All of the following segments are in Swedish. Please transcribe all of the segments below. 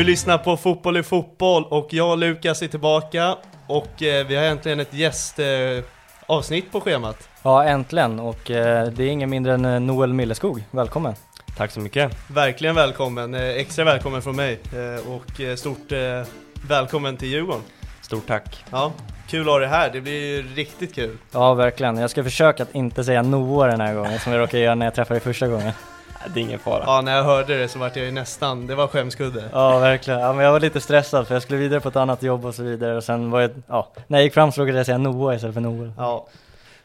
Du lyssnar på Fotboll i fotboll och jag och Lukas är tillbaka och eh, vi har äntligen ett gästavsnitt eh, på schemat. Ja, äntligen och eh, det är ingen mindre än eh, Noel Milleskog. Välkommen! Tack så mycket! Verkligen välkommen, eh, extra välkommen från mig eh, och stort eh, välkommen till Djurgården. Stort tack! Ja, kul att ha dig här, det blir riktigt kul. Ja, verkligen. Jag ska försöka att inte säga Noah den här gången som jag råkade göra när jag träffade dig första gången. Det är ingen fara. Ja, när jag hörde det så vart jag ju nästan, det var skämskudde. Ja, verkligen. Ja, men jag var lite stressad för jag skulle vidare på ett annat jobb och så vidare och sen var jag, ja, när jag gick fram så råkade jag säga Noah istället för Noel. Ja,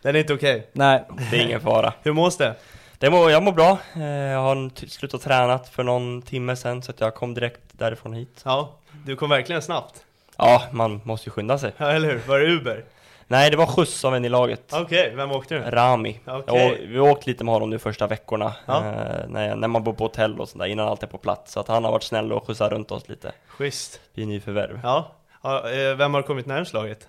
den är inte okej. Nej, Det är ingen fara. Hur mås det? Det mår, jag mår bra. Eh, Jag har slutat tränat för någon timme sedan så att jag kom direkt därifrån hit. Ja, du kom verkligen snabbt. Ja, man måste ju skynda sig. Ja, eller hur? Var det Uber? Nej, det var skjuts av en i laget. Okej, vem åkte du? Rami. Okej. Och vi har åkt lite med honom de första veckorna. Ja. eh, när, när man bor på hotell och sådär, innan allt är på plats. Så att han har varit snäll och skjutsat runt oss lite. Schysst. Vi nyförvärv. Ja, ja eh, vem har kommit närmst laget?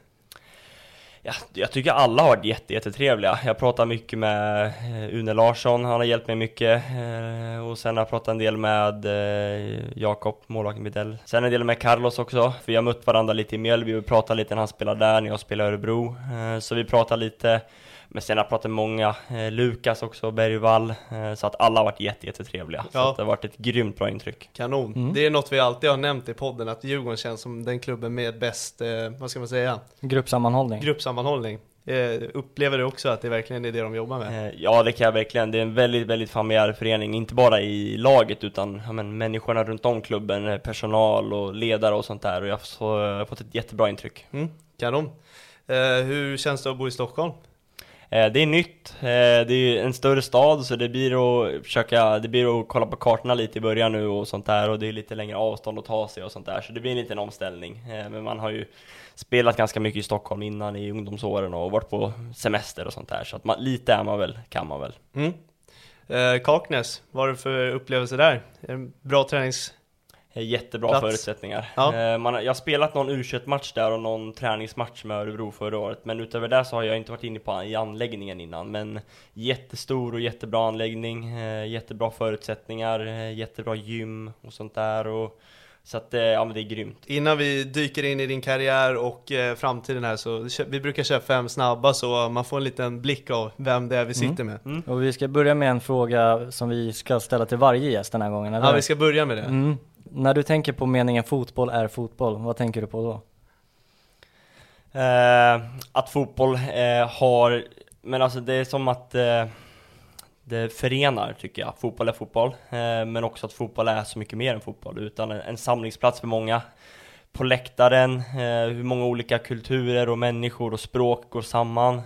Ja, jag tycker alla har varit jätte, jättetrevliga. Jag pratar mycket med eh, Une Larsson, han har hjälpt mig mycket. Eh, och sen har jag pratat en del med eh, Jakob, målvakten Bidell. Sen en del med Carlos också, för vi har mött varandra lite i Mjölby och pratat lite när han spelar där, när jag spelar i Örebro. Så vi pratar lite. Men sen har jag pratat med många, eh, Lukas också, Bergvall. Eh, så att alla har varit jätte, jättetrevliga. Så Ja. att det har varit ett grymt bra intryck. Kanon. Mm. Det är något vi alltid har nämnt i podden, att Djurgården känns som den klubben med bäst, eh, vad ska man säga, gruppsammanhållning. gruppsammanhållning. Eh, upplever du också att det verkligen är det de jobbar med? Eh, Ja det kan jag verkligen, det är en väldigt, väldigt familjär förening, inte bara i laget utan ja, men, människorna runt om klubben, eh, personal och ledare och sånt där och jag har så, jag har fått ett jättebra intryck. Mm, kanon. Eh, hur känns det att bo i Stockholm? Eh, det är nytt, eh, det är ju en större stad så det blir att försöka, det blir att kolla på kartorna lite i början nu och sånt där och det är lite längre avstånd att ta sig och sånt där så det blir en liten omställning. Eh, men man har ju spelat ganska mycket i Stockholm innan i ungdomsåren och varit på semester och sånt där så att man, lite är man väl, kan man väl. Mm. Eh, Kaknäs, vad har du för upplevelse där? En bra tränings... Jättebra Plats. förutsättningar. Ja. Eh, Man, jag har spelat någon u match där och någon träningsmatch med Örebro förra året, men utöver det så har jag inte varit inne på i anläggningen innan. Men jättestor och jättebra anläggning, eh, jättebra förutsättningar, eh, jättebra gym och sånt där. Och, så att, ja men det är grymt. Innan vi dyker in i din karriär och eh, framtiden här så vi brukar köra fem snabba så man får en liten blick av vem det är vi sitter med. Och vi ska börja med en fråga som vi ska ställa till varje gäst den här gången, eller? Ja, vi ska börja med det. mm. När du tänker på meningen fotboll är fotboll, vad tänker du på då? Eh, att fotboll eh, har, men alltså det är som att eh, det förenar tycker jag. Fotboll är fotboll, eh, men också att fotboll är så mycket mer än fotboll, utan en, en samlingsplats för många. På läktaren, eh, hur många olika kulturer och människor och språk går samman.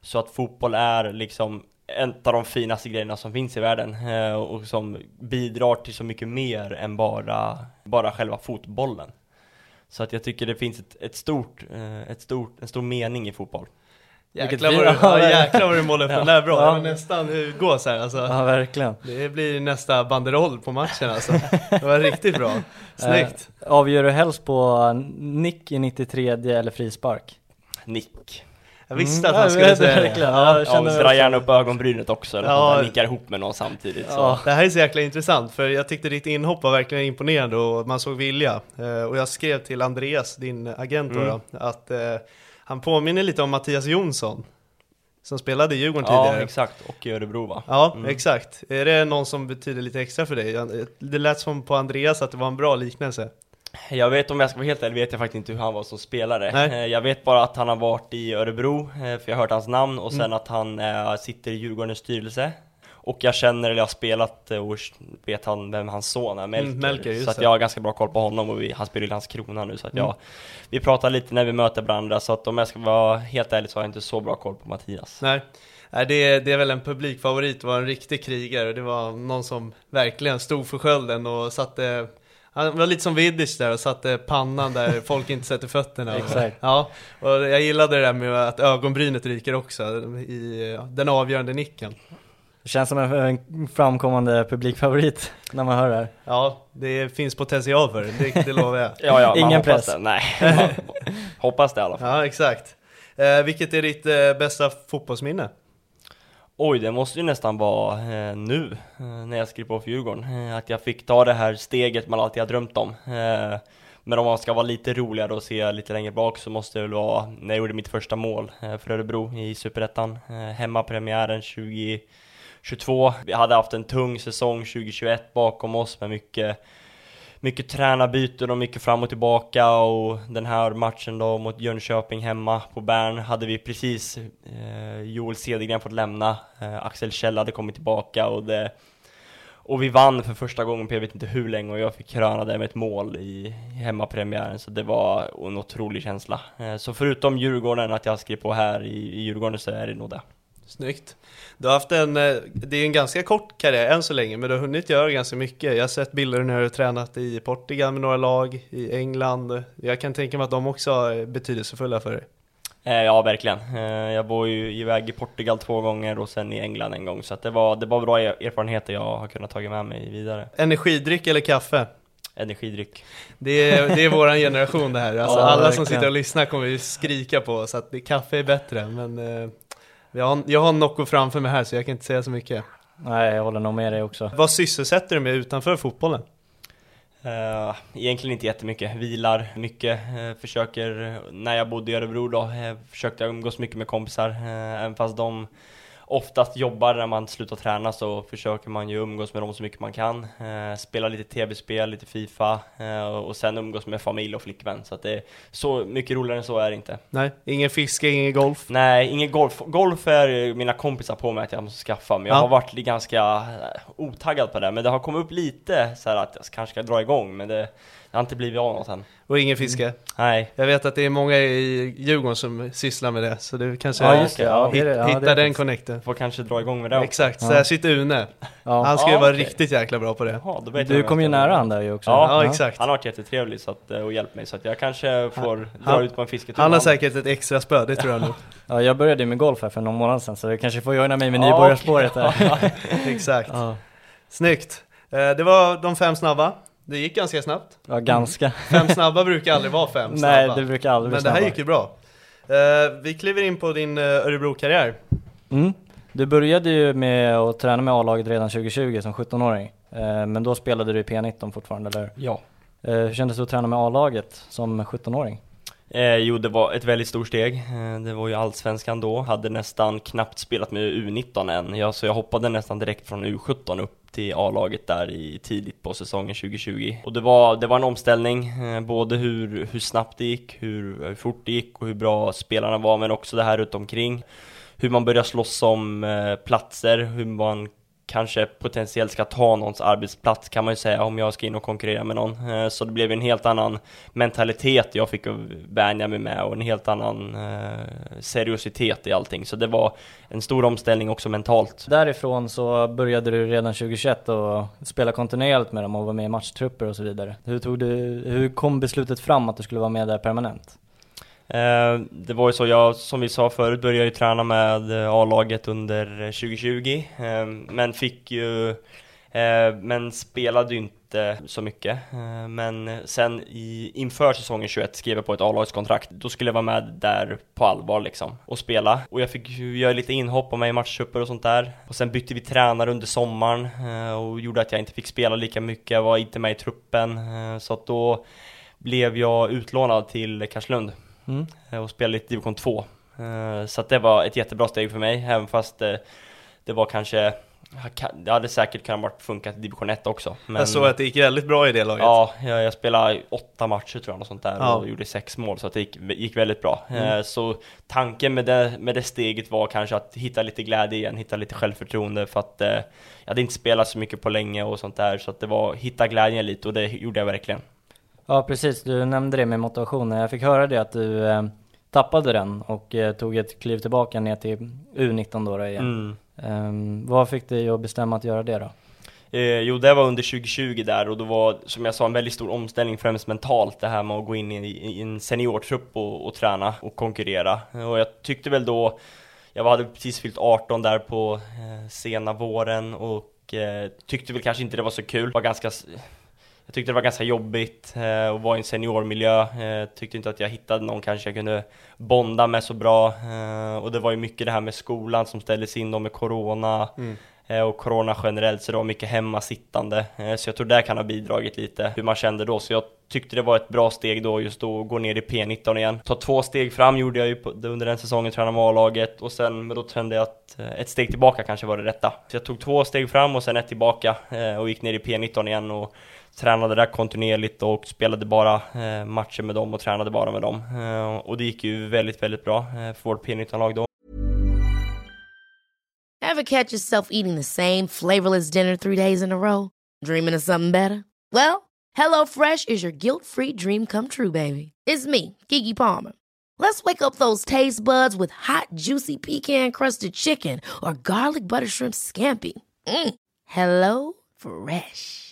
Så att fotboll är liksom en av de finaste grejerna som finns i världen eh, och som bidrar till så mycket mer än bara, bara själva fotbollen. Så att jag tycker det finns ett, ett stort, eh, ett stort, en stor mening i fotboll. Jäklar vad, du, ja, jäklar vad du målar upp den där bra. Ja. Nästan hur gås här alltså. Ja, verkligen. Det blir nästa banderoll på matchen alltså. Det var riktigt bra. Snyggt. Eh, avgör du helst på nick i 93 eller frispark? Nick. Jag visste Mm, att han ja, skulle säga det. Ja, jag Ja, känner dra också- gärna upp ögonbrynet också, eller Ja. att man nickar ihop med någon samtidigt. Så. Ja. Det här är så jäkla intressant för jag tyckte ditt inhopp var verkligen imponerande och man såg vilja. Eh, och jag skrev till Andreas, din agent Mm. då att eh, han påminner lite om Mattias Jonsson. Som spelade i Djurgården Ja, tidigare. exakt. Och i Örebro va? Ja, Mm. exakt. Är det någon som betyder lite extra för dig? Det lät som på Andreas att det var en bra liknelse. Jag vet om jag ska vara helt ärlig vet jag faktiskt inte hur han var som spelare. Nej. Eh, Jag vet bara att han har varit i Örebro, eh, för jag har hört hans namn, och sen Mm. att han eh, sitter i Djurgårdens styrelse. Och jag känner, eller jag har spelat och vet han vem hans son är, Melker. Mm, Melker, så att jag har ganska bra koll på honom och vi, han spelar i Landskrona nu så att jag, Mm. vi pratar lite när vi möter varandra så att om jag ska vara helt ärlig så har jag inte så bra koll på Mattias. Nej, Nej det, är, det är väl en publikfavorit, det var en riktig krigare. Det var någon som verkligen stod för skölden och satte han var lite som Vidic där och satte pannan där folk inte sätter fötterna. Exakt. Ja, och jag gillade det där med att ögonbrynet ryker också i den avgörande nicken. Det känns som en, framkommande publikfavorit när man hör det här. Ja, det finns potential för det, det, det lovar jag. Ja, ja, Ingen hoppas press. Det. Nej, man hoppas det i alla fall. Ja, exakt. Eh, vilket är ditt eh, bästa fotbollsminne? Oj, det måste ju nästan vara eh, nu, eh, när jag skrev på för Djurgården. Eh, att jag fick ta det här steget man alltid har drömt om. Eh, men om man ska vara lite roligare och se lite längre bak så måste det väl vara när jag gjorde mitt första mål eh, för Örebro i Superettan. Eh, hemmapremiären 2022. Vi hade haft en tung säsong 2021 bakom oss med mycket mycket tränarbyten och mycket fram och tillbaka och den här matchen då mot Jönköping hemma på Bern hade vi precis eh, Joel Cedergren fått lämna, eh, Axel Kjell hade kommit tillbaka och det och vi vann för första gången på jag vet inte hur länge och jag fick kröna det med ett mål i hemmapremiären så det var en otrolig känsla. Eh, så förutom Djurgården, att jag skrev på här i Djurgården så är det nog det. Snyggt. Du har haft en, eh, det är en ganska kort karriär än så länge, men du har hunnit göra ganska mycket. Jag har sett bilder när du har tränat i Portugal med några lag, i England. Jag kan tänka mig att de också är betydelsefulla för dig. Eh, ja, verkligen. Eh, jag var ju iväg i Portugal två gånger och sen i England en gång, så det, var, det var bra erfarenheter jag har kunnat ta med mig vidare. Energidryck eller kaffe? Energidryck. Det är, det är våran generation det här. Alltså ja, alla verkligen. som sitter och lyssnar kommer ju skrika på oss att kaffe är bättre, men jag har, jag har Nocco framför mig här så jag kan inte säga så mycket. Nej, jag håller nog med dig också. Vad sysselsätter du med utanför fotbollen? Uh, egentligen inte jättemycket, vilar mycket, uh, försöker, när jag bodde i Örebro då, uh, försökte jag umgås mycket med kompisar, uh, även fast de oftast jobbar när man slutar träna så försöker man ju umgås med dem så mycket man kan. Eh, spela lite tv-spel, lite Fifa eh, och sen umgås med familj och flickvän. Så att det är så mycket roligare än så är det inte. Nej, ingen fiske, ingen golf? Nej, ingen golf. Golf är mina kompisar på mig att jag måste skaffa, men jag ja. har varit ganska eh, otaggad på det. Men det har kommit upp lite så att jag kanske ska dra igång, men det det har inte blivit av något än. Och ingen fiske? Mm. Nej. Jag vet att det är många i Djurgården som sysslar med det, så du kanske ja, just det. Ja, hit, det, ja, hittar den connecten. Får kanske dra igång med det också. Exakt, så här sitter Une. Ja. Han ska ju vara okay. riktigt jäkla bra på det. Jaha, du kom ju nära han där ju också. Ja, ja, exakt. Han har varit jättetrevlig så att, eh, och hjälpt mig, så att jag kanske får han, dra ut på en fisketur. Han har säkert ett extra spö, det tror jag nog. ja, jag började med golf här för någon månad sedan, så jag kanske får joina mig med nybörjarspåret här. exakt. Snyggt. Eh, det var de fem snabba. Det gick ganska snabbt. Ja, ganska. Fem snabba brukar aldrig vara fem snabba. Nej, det brukar aldrig Men det här gick ju bra. Uh, vi kliver in på din uh, Örebro-karriär. Mm. Du började ju med att träna med A-laget redan 2020 som 17-åring. Uh, eh, men då spelade du i P19 fortfarande, eller? Ja. hur kändes det att träna med A-laget som 17-åring? Eh, jo, det var ett väldigt stort steg. Eh, det var ju allsvenskan då, hade nästan knappt spelat med U19 än. Ja, så jag hoppade nästan direkt från U17 upp till A-laget där i tidigt på säsongen 2020. Och det var, det var en omställning, eh, både hur, hur snabbt det gick, hur, hur fort det gick och hur bra spelarna var, men också det här runt omkring. Hur man börjar slåss om eh, platser, hur man kanske potentiellt ska ta någons arbetsplats kan man ju säga om jag ska in och konkurrera med någon. Eh, så det blev en helt annan mentalitet jag fick vänja mig med och en helt annan eh, seriositet i allting. Så det var en stor omställning också mentalt. Därifrån så började du redan 2021 och spela kontinuerligt med dem och vara med i matchtrupper och så vidare. Hur, tog du, hur kom beslutet fram att du skulle vara med där permanent? Eh, det var ju så, jag som vi sa förut började ju träna med eh, A-laget under eh, 2020 eh, Men fick ju, eh, men spelade ju inte så mycket. Men sen i, inför säsongen 21 skrev jag på ett A-lagskontrakt. Då skulle jag vara med där på allvar liksom och spela. Och jag fick göra lite inhopp och med i matchtrupper och sånt där. Och sen bytte vi tränare under sommaren och gjorde att jag inte fick spela lika mycket. Jag var inte med i truppen Så att då blev jag utlånad till Karlslund mm. och spelade lite division 2. Eh, så det var ett jättebra steg för mig, även fast eh, det var kanske det hade säkert kunnat funkat i division 1 också men... Jag såg att det gick väldigt bra i det laget Ja, jag, jag spelade åtta matcher tror jag, och sånt där ja. och gjorde sex mål så att det gick, gick väldigt bra mm. Eh, så tanken med det, med det steget var kanske att hitta lite glädje igen, hitta lite självförtroende för att jag hade inte spelat så mycket på länge och sånt där så att det var hitta glädjen lite och det gjorde jag verkligen Ja precis, du nämnde det med motivationen. Jag fick höra det att du eh, tappade den och eh, tog ett kliv tillbaka ner till U19 då, då igen. Mm. Um, vad fick dig att bestämma att göra det då? Eh, jo, det var under 2020 där och då var, som jag sa, en väldigt stor omställning främst mentalt det här med att gå in i, i en seniortrupp och, och träna och konkurrera. Och jag tyckte väl då, jag hade precis fyllt 18 där på eh, sena våren och eh, tyckte väl kanske inte det var så kul. Var ganska Jag tyckte det var ganska jobbigt eh, att vara i en seniormiljö. Eh, tyckte inte att jag hittade någon kanske jag kunde bonda med så bra. Eh, och det var ju mycket det här med skolan som ställdes in då med corona. Mm. Eh, och corona generellt, så det var mycket hemmasittande. Eh, så jag tror det kan ha bidragit lite hur man kände då. Så jag tyckte det var ett bra steg då just då att gå ner i P19 igen. Ta två steg fram gjorde jag ju under den säsongen, träna med A-laget och sen, men då kände jag att eh, ett steg tillbaka kanske var det rätta. Så jag tog två steg fram och sen ett tillbaka och gick ner i P19 igen och tränade där kontinuerligt och spelade bara eh, matcher med dem och tränade bara med dem. Eh, och det gick ju väldigt, väldigt bra eh, för vårt P19-lag då. Have catch yourself eating the same flavorless dinner three days in a row? Dreaming of something better? Well, HelloFresh is your guilt-free dream come true, baby. It's me, Gigi Palmer. Let's wake up those taste buds with hot, juicy pecan-crusted chicken or garlic butter shrimp scampi. Mm. Hello Fresh.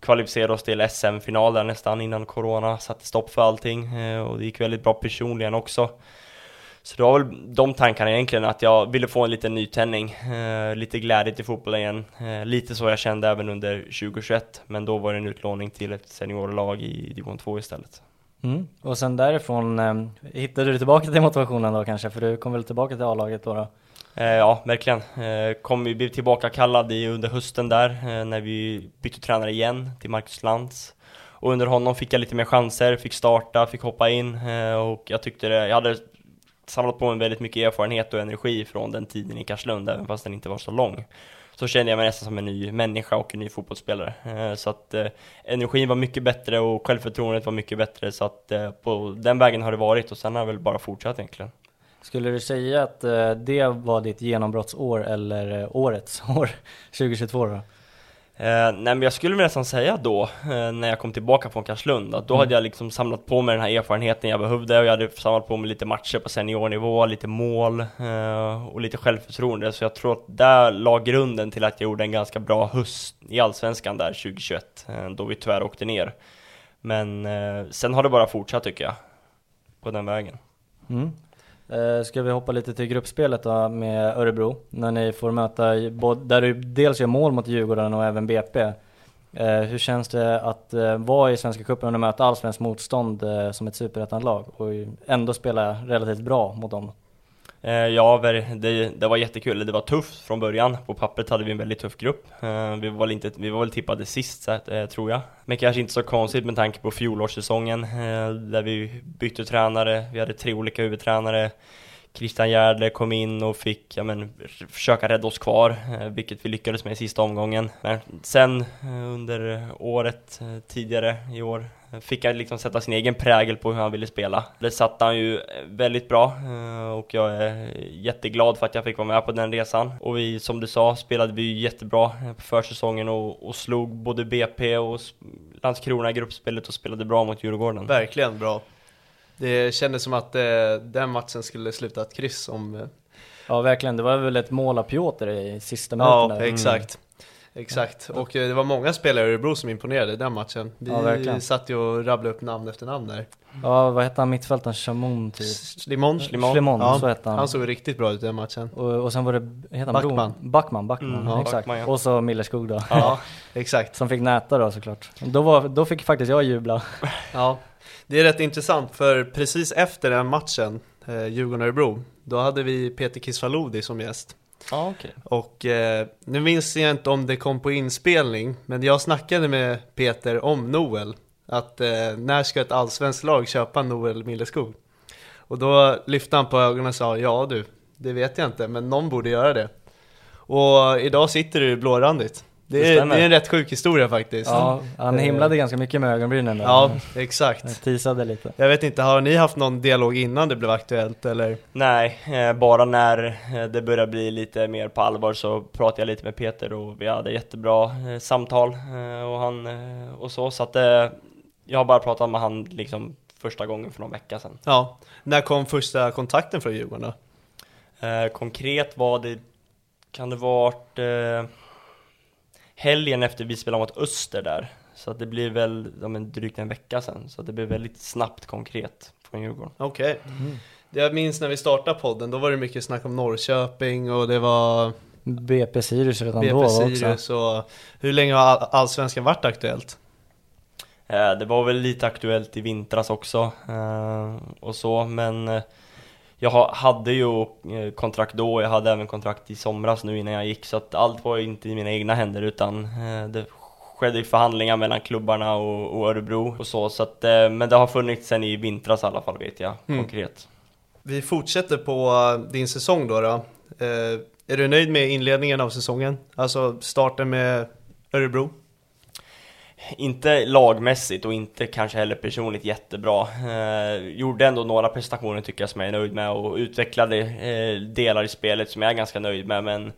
kvalificerade oss till SM-finalen nästan innan corona satte stopp för allting eh, och det gick väldigt bra personligen också. Så det var väl de tankarna egentligen, att jag ville få en liten nytändning, eh, lite glädje till fotbollen igen. Eh, lite så jag kände även under 2021, men då var det en utlåning till ett seniorlag i division 2 istället. Mm. Och sen därifrån eh, hittade du tillbaka till motivationen då kanske, för du kom väl tillbaka till A-laget då? då? Eh, ja, verkligen. Eh, kom, vi blev tillbaka kallad under hösten där, eh, när vi bytte tränare igen till Marcus Lantz. Och under honom fick jag lite mer chanser, fick starta, fick hoppa in och jag tyckte det, jag hade samlat på mig väldigt mycket erfarenhet och energi från den tiden i Karlslund, även fast den inte var så lång. Så kände jag mig nästan som en ny människa och en ny fotbollsspelare. Så att energin var mycket bättre och självförtroendet var mycket bättre, så att på den vägen har det varit och sen har det väl bara fortsatt egentligen. Skulle du säga att det var ditt genombrottsår eller årets år 2022 då? Eh, nej men jag skulle nästan säga då, eh, när jag kom tillbaka från Karlslund, att då mm. hade jag liksom samlat på mig den här erfarenheten jag behövde och jag hade samlat på mig lite matcher på seniornivå, lite mål eh, och lite självförtroende. Så jag tror att där la grunden till att jag gjorde en ganska bra höst i Allsvenskan där 2021, eh, då vi tyvärr åkte ner. Men eh, sen har det bara fortsatt tycker jag, på den vägen. Mm. Eh, ska vi hoppa lite till gruppspelet då med Örebro, när ni får möta, där du dels gör mål mot Djurgården och även BP. Eh, hur känns det att eh, vara i Svenska Cupen och möta allsvenskt motstånd som ett superettanlag och ändå spela relativt bra mot dem? Eh, ja, det, det, var jättekul. Det var tufft från början. På pappret hade vi en väldigt tuff grupp. Eh, vi var, inte, vi var väl tippade sist, eh, tror jag. Men kanske inte så konstigt med tanke på fjolårssäsongen, där vi bytte tränare. Vi hade tre olika huvudtränare. Christian Järdle kom in och fick ja, men, försöka rädda oss kvar, vilket vi lyckades med i sista omgången. Men sen under året tidigare i år fick han liksom sätta sin egen prägel på hur han ville spela. Det satte han ju väldigt bra och jag är jätteglad för att jag fick vara med på den resan. Och vi, som du sa, spelade vi jättebra på försäsongen och, och slog både BP och Landskrona i gruppspelet och spelade bra mot Djurgården. Verkligen bra. Det kändes som att eh, den matchen skulle sluta ett kryss om... Eh... Ja verkligen, det var väl ett mål av Piotr i sista minuten Ja, exakt. Exakt, och eh, det var många spelare i Örebro som imponerade i den matchen. Vi Ja, verkligen. satt ju och rabblade upp namn efter namn där. Ja, vad hette han mittfältaren? Chamon typ? Slimon, Slimon, Ja, så hette han. han såg riktigt bra ut i den matchen. Och, och sen var det, heter han Backman. Bron? Backman, Backman, Mm, ja, exakt. Backman, ja. Och så Millerskog då. Ja, exakt. Som fick näta då såklart. Då, var, då fick faktiskt jag jubla. Ja, det är rätt intressant för precis efter den matchen, eh, Djurgården-Örebro, då hade vi Peter Kisvalodi som gäst. Ah, okay. Och eh, nu minns jag inte om det kom på inspelning, men jag snackade med Peter om Noel. Att eh, när ska ett allsvenskt lag köpa Noel Milleskog? Och då lyfte han på ögonen och sa ja du, det vet jag inte, men någon borde göra det. Och idag sitter du blårandigt. Det är, det är en rätt sjuk historia faktiskt. Ja, han Eh, himlade ganska mycket med ögonbrynen där. Ja, exakt. Teasade lite. Jag vet inte, har ni haft någon dialog innan det blev aktuellt eller? Nej, eh, bara när eh, det börjar bli lite mer på allvar så pratade jag lite med Peter och vi hade jättebra samtal och han och så, så att jag har bara pratat med han liksom första gången för någon vecka sedan. Ja, när kom första kontakten från Djurgården då? Konkret var det, kan det varit helgen efter vi spelade mot Öster där, så att det blir väl ja, men drygt en vecka sedan, så att det blev väldigt snabbt konkret från Djurgården. Okej. Jag minns när vi startade podden, då var det mycket snack om Norrköping och det var BP Sirius redan BP då Sirius också. och hur länge har all- Allsvenskan varit aktuellt? Eh, Det var väl lite aktuellt i vintras också eh, och så, men eh, jag ha- hade ju eh, kontrakt då, jag hade även kontrakt i somras nu innan jag gick, så att allt var ju inte i mina egna händer utan eh, det skedde i förhandlingar mellan klubbarna och, och Örebro och så, så att, eh, men det har funnits sen i vintras i alla fall vet jag Mm. konkret. Vi fortsätter på din säsong då. då. Eh, är du nöjd med inledningen av säsongen? Alltså starten med Örebro? Inte lagmässigt och inte kanske heller personligt jättebra. Eh, gjorde ändå några prestationer tycker jag som jag är nöjd med och utvecklade eh, delar i spelet som jag är ganska nöjd med men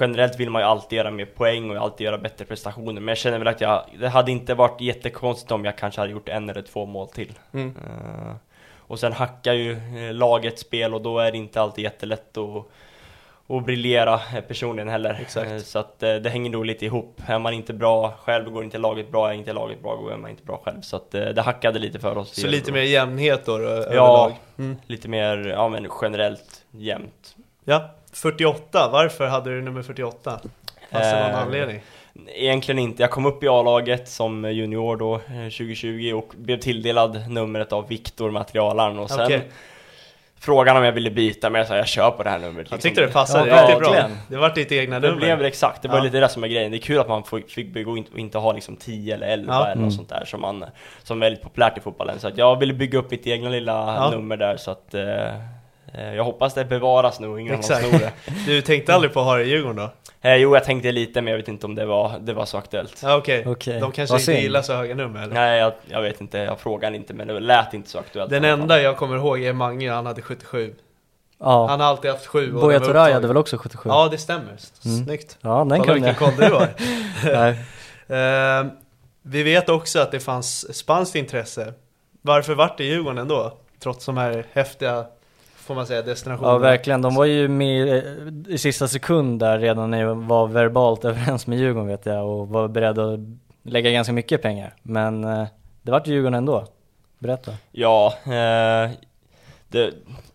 Generellt vill man ju alltid göra mer poäng och alltid göra bättre prestationer men jag känner väl att jag, det hade inte varit jättekonstigt om jag kanske hade gjort en eller två mål till. Mm. Eh, och sen hackar ju eh, laget spel och då är det inte alltid jättelätt att och briljera personligen heller. Exakt. Eh, Så att eh, det hänger nog lite ihop. Är man inte bra själv går inte laget bra, är inte laget bra går man inte bra själv. Så att eh, det hackade lite för oss. Så lite mer jämnhet då, då Ja? Mm. lite mer, ja men generellt jämnt. Ja, 48, varför hade du nummer 48? Fanns det någon Eh, anledning? Egentligen inte. Jag kom upp i A-laget som junior då, eh, 2020 och blev tilldelad numret av Viktor, materialaren och sen Okej. Frågan om jag ville byta, men jag sa jag kör på det här numret. Jag liksom. tyckte det passade Ja, riktigt bra. Det var ditt egna Det nummer. blev det exakt, det var Ja. lite det som är grejen. Det är kul att man fick, begå och inte ha liksom 10 eller 11 Ja. eller Mm. något sånt där som, man, som är väldigt populärt i fotbollen. Så att jag ville bygga upp mitt egna lilla Ja. nummer där så att eh, eh, jag hoppas det bevaras nu och ingen annan Exakt. snor det. Du tänkte aldrig på att ha det i Djurgården då? Eh, jo, jag tänkte lite men jag vet inte om det var, det var så aktuellt. Ja, okej. Okej. De kanske Vad inte synd. gillar så höga nummer eller? Nej, jag, jag vet inte, jag frågade inte men det lät inte så aktuellt. Den enda jag kommer ihåg är Mange, han hade 77. Ja, Han har alltid haft 7 och Buya Turay hade väl också 77? Ja, det stämmer. Mm. Snyggt. Ja, den Kolla kunde vilken jag. koll du har. Nej. Eh, vi vet också att det fanns spanskt intresse. Varför vart det Djurgården ändå? Trots de här häftiga, får man säga, destinationerna. Ja verkligen, de var ju med eh, i sista sekund där redan när jag var verbalt överens med Djurgården vet jag och var beredd att lägga ganska mycket pengar. Men eh, det vart Djurgården ändå. Berätta. Ja, eh, det,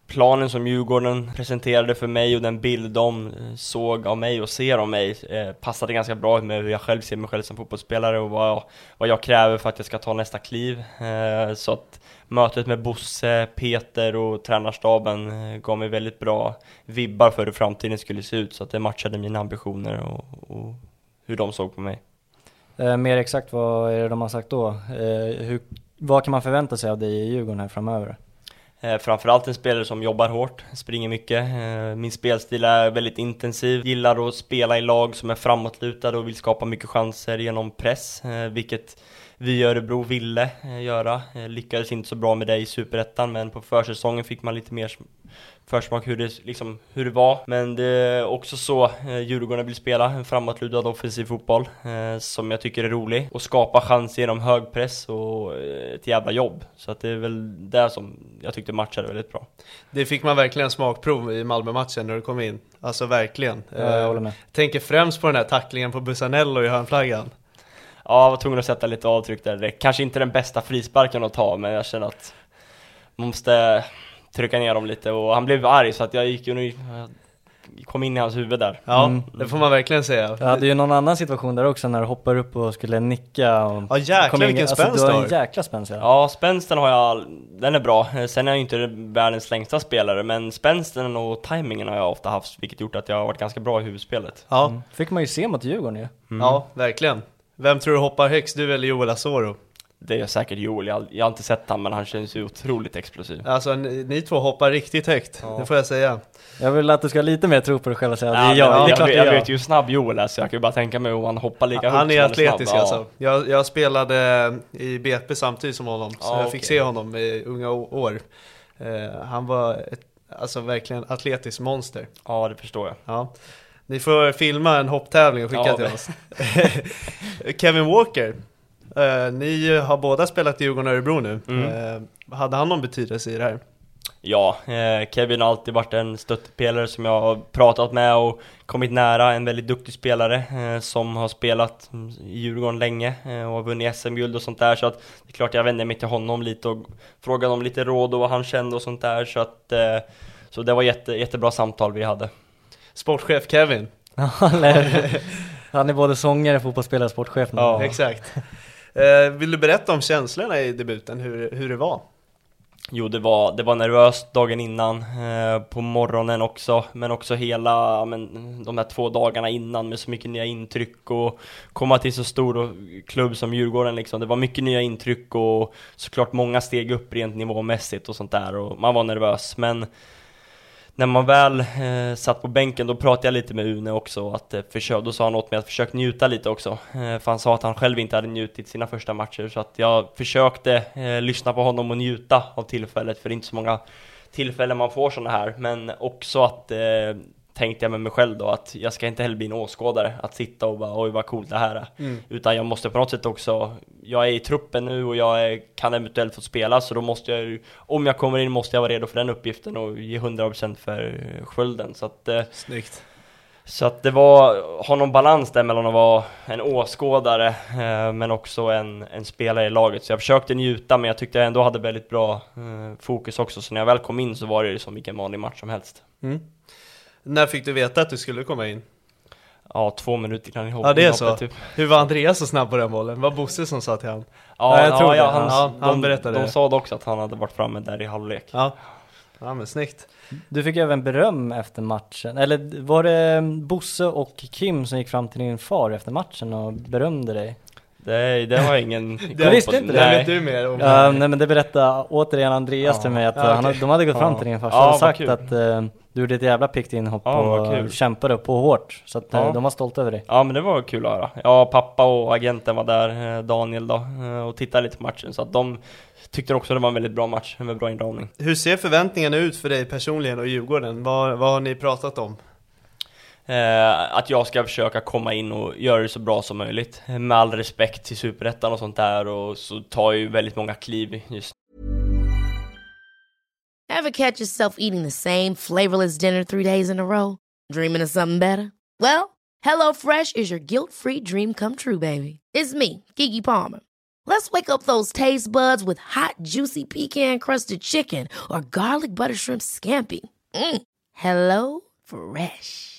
planen som Djurgården presenterade för mig och den bild de eh, såg av mig och ser av mig eh, passade ganska bra med hur jag själv ser mig själv som fotbollsspelare och vad jag, vad jag kräver för att jag ska ta nästa kliv. Eh, så att mötet med Bosse, Peter och tränarstaben eh, gav mig väldigt bra vibbar för hur framtiden skulle se ut så att det matchade mina ambitioner och, och hur de såg på mig. Eh, mer exakt, vad är det de har sagt då? Eh, hur, vad kan man förvänta sig av dig i Djurgården här framöver? Eh, framförallt en spelare som jobbar hårt, springer mycket. Eh, min spelstil är väldigt intensiv, gillar att spela i lag som är framåtlutade och vill skapa mycket chanser genom press, eh, vilket vi i Örebro ville eh, göra. Eh, lyckades inte så bra med det i Superettan, men på försäsongen fick man lite mer sm- försmak hur det, liksom, hur det var. Men det är också så eh, Djurgården vill spela, en framåtlutad offensiv fotboll eh, som jag tycker är rolig och skapa chanser genom hög press och ett jävla jobb. Så att det är väl det som jag tyckte matchade väldigt bra. Det fick man verkligen smakprov i Malmö-matchen när du kom in. Alltså verkligen. Ja, jag håller med. Tänker främst på den här tacklingen på Busanello i hörnflaggan. Ja, var tvungen att sätta lite avtryck där direkt. Kanske inte den bästa frisparken att ta, men jag känner att man måste trycka ner dem lite och han blev arg så att jag gick jag kom in i hans huvud där. Ja, Mm. det får man verkligen säga. Jag hade ju någon annan situation där också när du hoppar upp och skulle nicka och Ja jäklar kom in- vilken alltså, spänst du du har en jäkla spänst ja. Ja, spänsten har jag, den är bra. Sen är jag ju inte världens längsta spelare, men spänsten och tajmingen har jag ofta haft, vilket gjort att jag har varit ganska bra i huvudspelet. Ja, Mm. Fick man ju se mot Djurgården ju. ja, verkligen. Vem tror du hoppar högst, du eller Joel Asoro? Det är säkert Joel, jag, jag har inte sett han men han känns ju otroligt explosiv. Alltså ni, ni två hoppar riktigt högt, Ja. det får jag säga. Jag vill att du ska ha lite mer tro på dig själv och säga Ja, det är jag, men det är klart jag jag. vet ju hur snabb Joel är så jag kan ju bara tänka mig om han hoppar lika högt Han är atletisk snabb. alltså. Jag, jag spelade i BP samtidigt som honom, så Ja, jag fick okej. se honom i unga år. Eh, han var ett, alltså verkligen atletiskt monster. Ja, det förstår jag. Ja. Ni får filma en hopptävling och skicka Ja, till men- oss. Kevin Walker, eh, ni har båda spelat i Djurgården och Örebro nu. Mm. Eh, hade han någon betydelse i det här? Ja, eh, Kevin har alltid varit en stöttepelare som jag har pratat med och kommit nära, en väldigt duktig spelare eh, som har spelat i Djurgården länge eh, och har vunnit SM-guld och sånt där så att det är klart jag vände mig till honom lite och frågade om lite råd och vad han kände och sånt där så att så det var jätte, jättebra samtal vi hade. Sportchef Kevin, Han är, både sångare, fotbollsspelare och sportchef nu. Ja. exakt. Eh, vill du berätta om känslorna i debuten, hur, hur det var? Jo, det var, det var nervöst dagen innan, eh, på morgonen också, men också hela, men, de här två dagarna innan med så mycket nya intryck och komma till så stor och, klubb som Djurgården liksom. Det var mycket nya intryck och såklart många steg upp rent nivåmässigt och sånt där och man var nervös, men när man väl eh, satt på bänken då pratade jag lite med Une också, att eh, försök, då sa han åt mig att försöka njuta lite också. Eh, för han sa att han själv inte hade njutit sina första matcher, så att jag försökte eh, lyssna på honom och njuta av tillfället, för det är inte så många tillfällen man får sådana här, men också att eh, tänkte jag med mig själv då att jag ska inte heller bli en åskådare, att sitta och bara oj vad coolt det här är. Utan jag måste på något sätt också, jag är i truppen nu och jag är, kan eventuellt få spela så då måste jag ju, om jag kommer in måste jag vara redo för den uppgiften och ge 100% för skölden. Så att, eh, Snyggt. så att det var, ha någon balans där mellan att vara en åskådare eh, men också en, en spelare i laget. Så jag försökte njuta men jag tyckte jag ändå hade väldigt bra eh, fokus också. Så när jag väl kom in så var det som vilken vanlig match som helst. När fick du veta att du skulle komma in? Ja, två minuter kan ni hoppa Ja det är så. Typ. Hur var Andreas så snabb på den bollen? Var Bosse som sa till han? Ja, Ja, jag tror ja, det. han, Ja, han de, berättade de sa också att han hade varit framme där i halvlek. Ja. Ja men snyggt. Du fick även beröm efter matchen, eller var det Bosse och Kim som gick fram till din far efter matchen och berömde dig? Det, det har ingen Det Jag visste inte det. Nej. vet du mer om. Ja, nej men det berättade återigen Andreas till mig att Ja, han, okej. de hade gått fram Ja. till din farsa Ja, och vad sagt kul. att eh, du gjorde ett jävla piggt inhopp Ja, vad och kämpade på hårt. Så att eh, Ja. de var stolta över dig. Ja men det var kul att höra. Ja, pappa och agenten var där, eh, Daniel då, eh, och tittade lite på matchen. Så att de tyckte också det var en väldigt bra match, med bra inramning. Hur ser förväntningarna ut för dig personligen och Djurgården? Vad, vad har ni pratat om? Eh, att jag ska försöka komma in och göra det så bra som möjligt. Med all respekt till Superettan och sånt där och så tar jag ju väldigt många kliv just Have catch yourself eating the same flavorless dinner three days in a row? Dreaming of something better? Well, Hello Fresh is your guilt free dream come true, baby. It's me, Gigi Palmer. Let's wake up those taste buds with hot, juicy pecan crusted chicken or garlic butter shrimp scampi. Mm. Hello Fresh.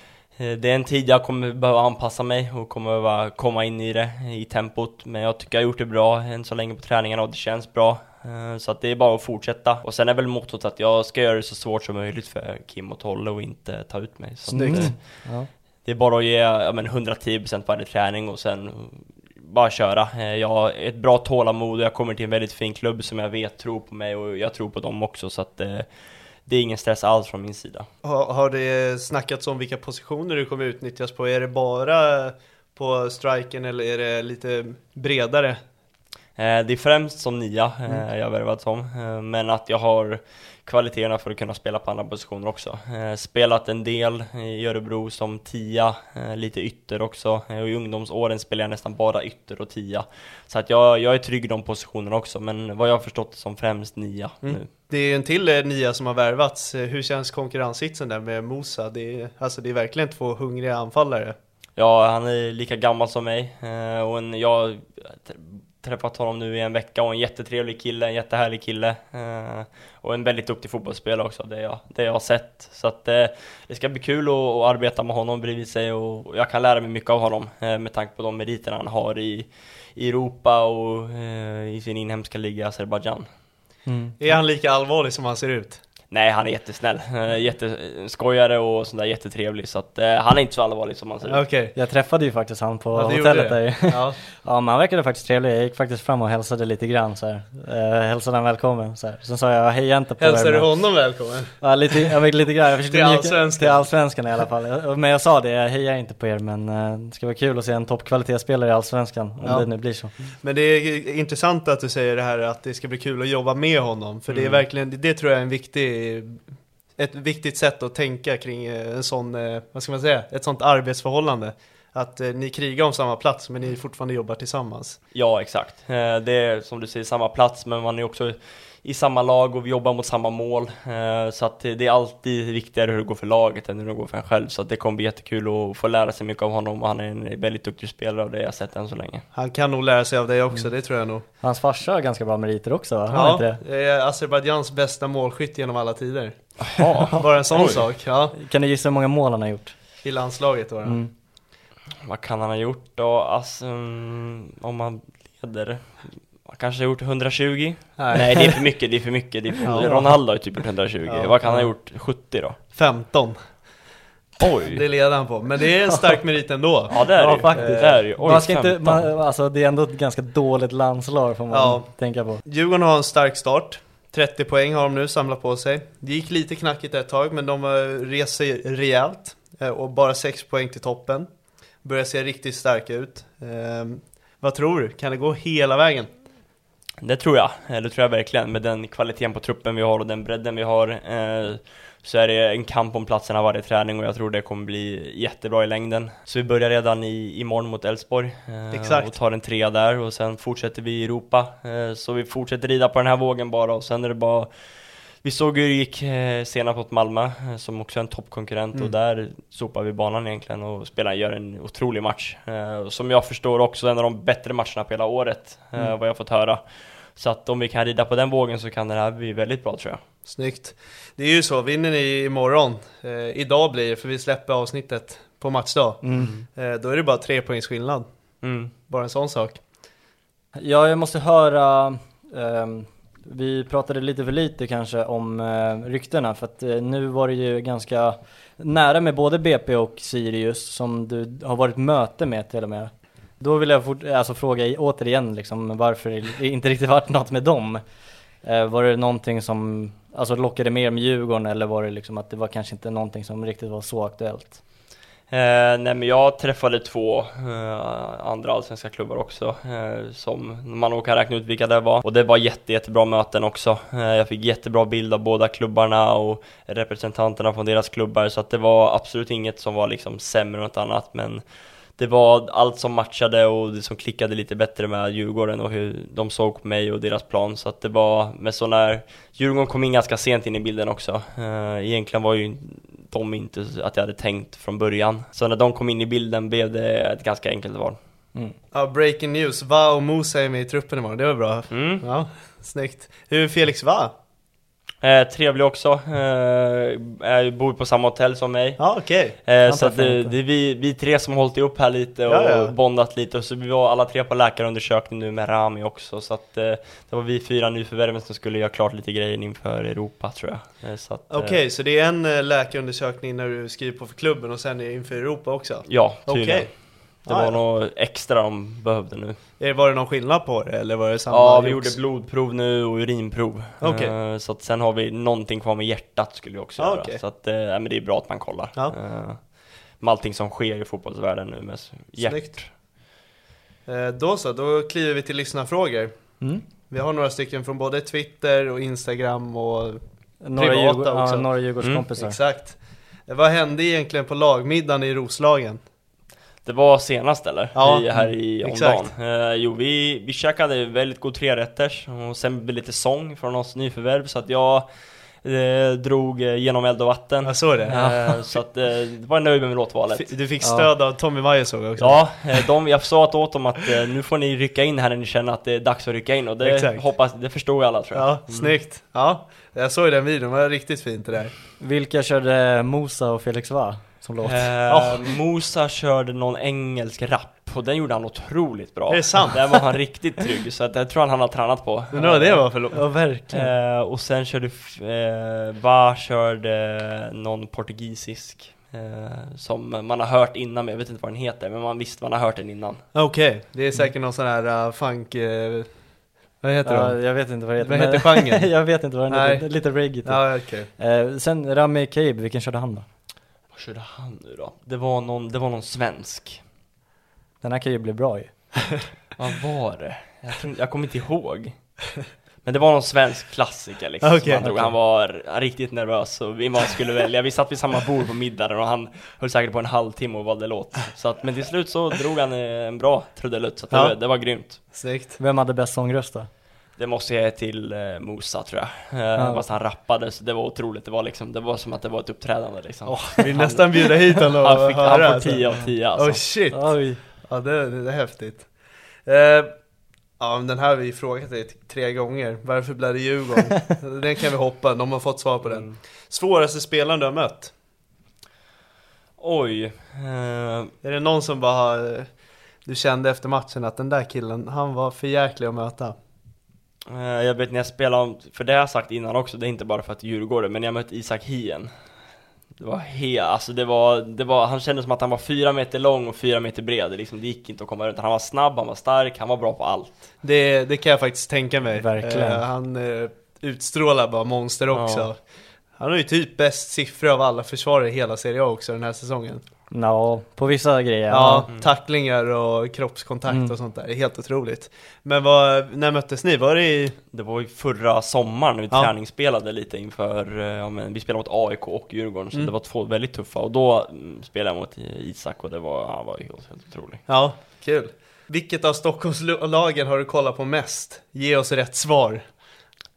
det är en tid jag kommer behöva anpassa mig och kommer behöva komma in i det, i tempot. Men jag tycker jag har gjort det bra än så länge på träningarna och det känns bra. Eh, Så att det är bara att fortsätta. Och sen är väl mottot att jag ska göra det så svårt som möjligt för Kim och Tolle och inte ta ut mig. Så Snyggt. eh, Ja. Det är bara att ge ja, men 110% varje träning och sen bara köra. Eh, Jag har ett bra tålamod och jag kommer till en väldigt fin klubb som jag vet tror på mig och jag tror på dem också så att eh, det är ingen stress alls från min sida. Har, har det snackats om vilka positioner du kommer utnyttjas på? Är det bara på striken eller är det lite bredare? Eh, Det är främst som nia eh, jag har värvat som, eh, men att jag har kvaliteterna för att kunna spela på andra positioner också. Eh, Spelat en del i Örebro som tia, eh, lite ytter också, Eh, och i ungdomsåren spelar jag nästan bara ytter och tia. Så att jag, jag är trygg i de positionerna också, men vad jag har förstått som främst nia Mm. nu. Det är en till nia som har värvats. Hur känns konkurrenssitsen där med Mosa? Det är, alltså det är verkligen två hungriga anfallare. Ja, han är lika gammal som mig och en, jag träffat honom nu i en vecka och en jättetrevlig kille, en jättehärlig kille eh, och en väldigt duktig fotbollsspelare också, det jag, det jag har sett. Så att eh, det ska bli kul att, att arbeta med honom bredvid sig och, och jag kan lära mig mycket av honom eh, med tanke på de meriter han har i, i Europa och eh, i sin inhemska liga Azerbajdzjan. Mm. Är han lika allvarlig som han ser ut? Nej, han är jättesnäll, jätteskojare och sånt där jättetrevlig så att eh, han är inte så allvarlig som ser ut. Okej. Jag träffade ju faktiskt han på Ja, hotellet där Ja. Ja men han verkade faktiskt trevlig, jag gick faktiskt fram och hälsade lite grann så här. Eh, hälsade han välkommen så här. Sen sa jag heja inte på Hälsar er du honom välkommen? Ja lite, jag fick lite grann, jag försökte Till allsvenskan. Till allsvenskan i alla fall. Men jag sa det, jag hejar inte på er men eh, det ska vara kul att se en toppkvalitetsspelare i allsvenskan om Ja. det nu blir så. Men det är intressant att du säger det här att det ska bli kul att jobba med honom. För det är Mm. verkligen, det- det tror jag är en viktig, Eh, ett viktigt sätt att tänka kring eh, en sån, eh, vad ska man säga, ett sånt arbetsförhållande. Att ni krigar om samma plats men ni fortfarande jobbar tillsammans. Ja, exakt. Det är som du säger samma plats, men man är också i samma lag och vi jobbar mot samma mål. Eh, Så att det är alltid viktigare hur det går för laget än hur det går för en själv. Så att det kommer bli jättekul att få lära sig mycket av honom och han är en väldigt duktig spelare och det har jag sett än så länge. Han kan nog lära sig av dig också, det tror jag nog. Hans farsa har ganska bra meriter också va? Han Ja, inte det? Azerbajdzjans bästa målskytt genom alla tider. Ja, Bara en sån Oj. sak, ja. Kan du gissa hur många mål han har gjort? I landslaget då. då. Mm. vad kan han ha gjort då? Alltså, mm, om han leder, kanske har gjort 120? Nej, det är för mycket, det är för mycket. Det är för... Ja. Ronaldo har ju typ gjort 120. Ja. vad kan han ha gjort? 70 då? 15, Oj! det leder han på. Men det är en stark merit ändå. Ja, det är Ja, det faktiskt. Det är ju. Oj, man ska inte, 15. man, alltså det är ändå ett ganska dåligt landslag får man Ja. tänka på. Djurgården har en stark start. 30 poäng har de nu samlat på sig. Det gick lite knackigt ett tag, men de rest sig rejält. Eh, Och bara 6 poäng till toppen. Börjar se riktigt starka ut. Eh, vad tror du? Kan det gå hela vägen? Det tror jag, Eh, det tror jag verkligen. Med den kvaliteten på truppen vi har och den bredden vi har eh, så är det en kamp om platserna varje träning och jag tror det kommer bli jättebra i längden. Så vi börjar redan i, imorgon mot Elfsborg eh, och tar en trea där och sen fortsätter vi i Europa. Eh, så vi fortsätter rida på den här vågen bara och sen är det bara vi såg hur det gick eh, senast mot Malmö, eh, som också är en toppkonkurrent Mm. och där sopar vi banan egentligen och spelar, gör en otrolig match. Som jag förstår också en av de bättre matcherna på hela året, Mm. vad jag fått höra. Så att om vi kan rida på den vågen så kan det här bli väldigt bra tror jag. Snyggt. Det är ju så, vinner ni imorgon, eh, idag blir det, för vi släpper avsnittet på matchdag. Mm. Eh, då är det bara 3 poängs skillnad. Mm. Bara en sån sak. Ja, jag måste höra, ehm, vi pratade lite för lite kanske om eh, ryktena för att eh, nu var det ju ganska nära med både BP och Sirius som du har varit möte med till och med. Då vill jag fort, alltså fråga återigen liksom varför det inte riktigt varit något med dem. Eh, var det någonting som alltså, lockade mer med Djurgården eller var det liksom att det var kanske inte någonting som riktigt var så aktuellt? Eh, nej men jag träffade två eh, andra allsvenska klubbar också eh, som man nog kan räkna ut vilka det var och det var jätte, jättebra möten också. Eh, jag fick jättebra bild av båda klubbarna och representanterna från deras klubbar så att det var absolut inget som var liksom sämre än något annat men det var allt som matchade och det som klickade lite bättre med Djurgården och hur de såg på mig och deras plan så att det var med så när Djurgården kom in ganska sent in i bilden också. Eh, egentligen var ju de inte att jag hade tänkt från början. Så när de kom in i bilden blev det ett ganska enkelt val. Mm. Ja, breaking news. Va och Mosa är med i truppen imorgon, det var bra. Mm. Ja, snyggt. Hur är Felix Va? Eh, trevlig också, eh, bor på samma hotell som mig. Ja, okej. Eh, så att det, det är vi, vi tre som har hållit ihop här lite och Ja, ja. bondat lite och så vi var alla tre på läkarundersökning nu med Rami också så att eh, det var vi fyra nyförvärven som skulle göra klart lite grejer inför Europa tror jag. Eh, eh, Okej, så det är en eh, läkarundersökning när du skriver på för klubben och sen inför Europa också? Ja, tydligen. Det Ah, var ja. något extra de behövde nu. Eh, Var det någon skillnad på det eller var det samma? Ja, vi gjorde blodprov nu och urinprov. Okej. Eh, Så att sen har vi någonting kvar med hjärtat skulle vi också Ah, göra. okej. Så att, ja, men det är bra att man kollar. Ja. Eh, Med allting som sker i fotbollsvärlden nu med hjärt. Snyggt. Då så, då kliver vi till lyssnarfrågor. Mm. Vi har några stycken från både Twitter och Instagram och Några, Privata Djurgård, också. ja, några Djurgårdskompisar. exakt. Eh, Vad hände egentligen på lagmiddagen i Roslagen? Det var senast eller? Ja, I, här i mm, omdagen. Eh, jo, vi, vi käkade väldigt god trerätters och sen blev det lite sång från oss nyförvärv så att jag eh, drog genom eld och vatten. Jag såg det. Eh, så att eh, det var nöjd med låtvalet. F- Du fick stöd av Tommy Vaiho såg jag också. Ja, eh, de, jag sa att åt dem att eh, nu får ni rycka in här när ni känner att det är dags att rycka in och det Exakt. hoppas, det förstod alla tror jag. Ja, snyggt. Ja, jag såg den videon, det var riktigt fint det där. Vilka körde Mosa och Felix Va som låt? Eh, Musa körde någon engelsk rap och den gjorde han otroligt bra. Är det sant? Där var han riktigt trygg så att jag tror han, han har tränat på. Undrar vad det var för låt? Ja, verkligen. Eh, och sen körde eh, Va körde någon portugisisk eh, som man har hört innan, men jag vet inte vad den heter, men man visste man har hört den innan. Okej, det är säkert någon sån här uh, funk... Uh, vad heter Ja, det? jag vet inte vad det heter. Vad heter genren? jag vet inte vad den heter. Lite reggae typ. Ja, okej. Eh, sen Rami Kaib, vilken körde han då? Vad körde han nu då? Det var någon, det var någon svensk. Den här kan ju bli bra ju. Vad var det? Jag, jag kommer inte ihåg. Men det var någon svensk klassiker liksom Okej. som han drog. Han var riktigt nervös och vi man skulle välja. Vi satt vid samma bord på middagen och han höll säkert på en halvtimme och valde låt. Så att, men till slut så drog han en bra trudelutt så att det, Ja. var, det var grymt. Snyggt. Vem hade bäst sångröst då? Det måste jag ge till eh, Musa tror jag. Eh, Ja. Fast han rappade så det var otroligt. Det var liksom, det var som att det var ett uppträdande liksom. Vi vill nästan bjuda hit honom han, fick, han får alltså. 10 av 10 alltså. Oh shit! Oj. Ja, det, det, är häftigt. Eh, ja, men den här har vi frågat dig tre gånger. Varför blev det Djurgården? den kan vi hoppa, de har fått svar på den. Mm. Svåraste spelaren du har mött? Oj. Eh, Är det någon som bara eh, du kände efter matchen att den där killen, han var för jäklig att möta? Eh, Jag vet när jag spelade, för det har jag sagt innan också, det är inte bara för att Djurgården, men jag mötte Isak Hien Det var helt, alltså det var, det var, han kände som att han var fyra meter lång och fyra meter bred, det, liksom, det gick inte att komma runt Han var snabb, han var stark, han var bra på allt Det, det kan jag faktiskt tänka mig. Verkligen. Eh, han eh, utstrålar bara monster också. Ja. Han har ju typ bäst siffror av alla försvarare i hela Serie A också den här säsongen. Ja, på vissa grejer. Ja, tacklingar och kroppskontakt Mm. och sånt där. Det är helt otroligt. Men vad, när möttes ni? Var det i... Det var ju förra sommaren när vi Ja. träningsspelade lite inför, eh, ja, men vi spelade mot AIK och Djurgården, så Mm. det var två väldigt tuffa Och då mm, spelade jag mot Isak och det var, han var helt, helt otrolig Ja, kul. Vilket av Stockholmslagen har du kollat på mest? Ge oss rätt svar.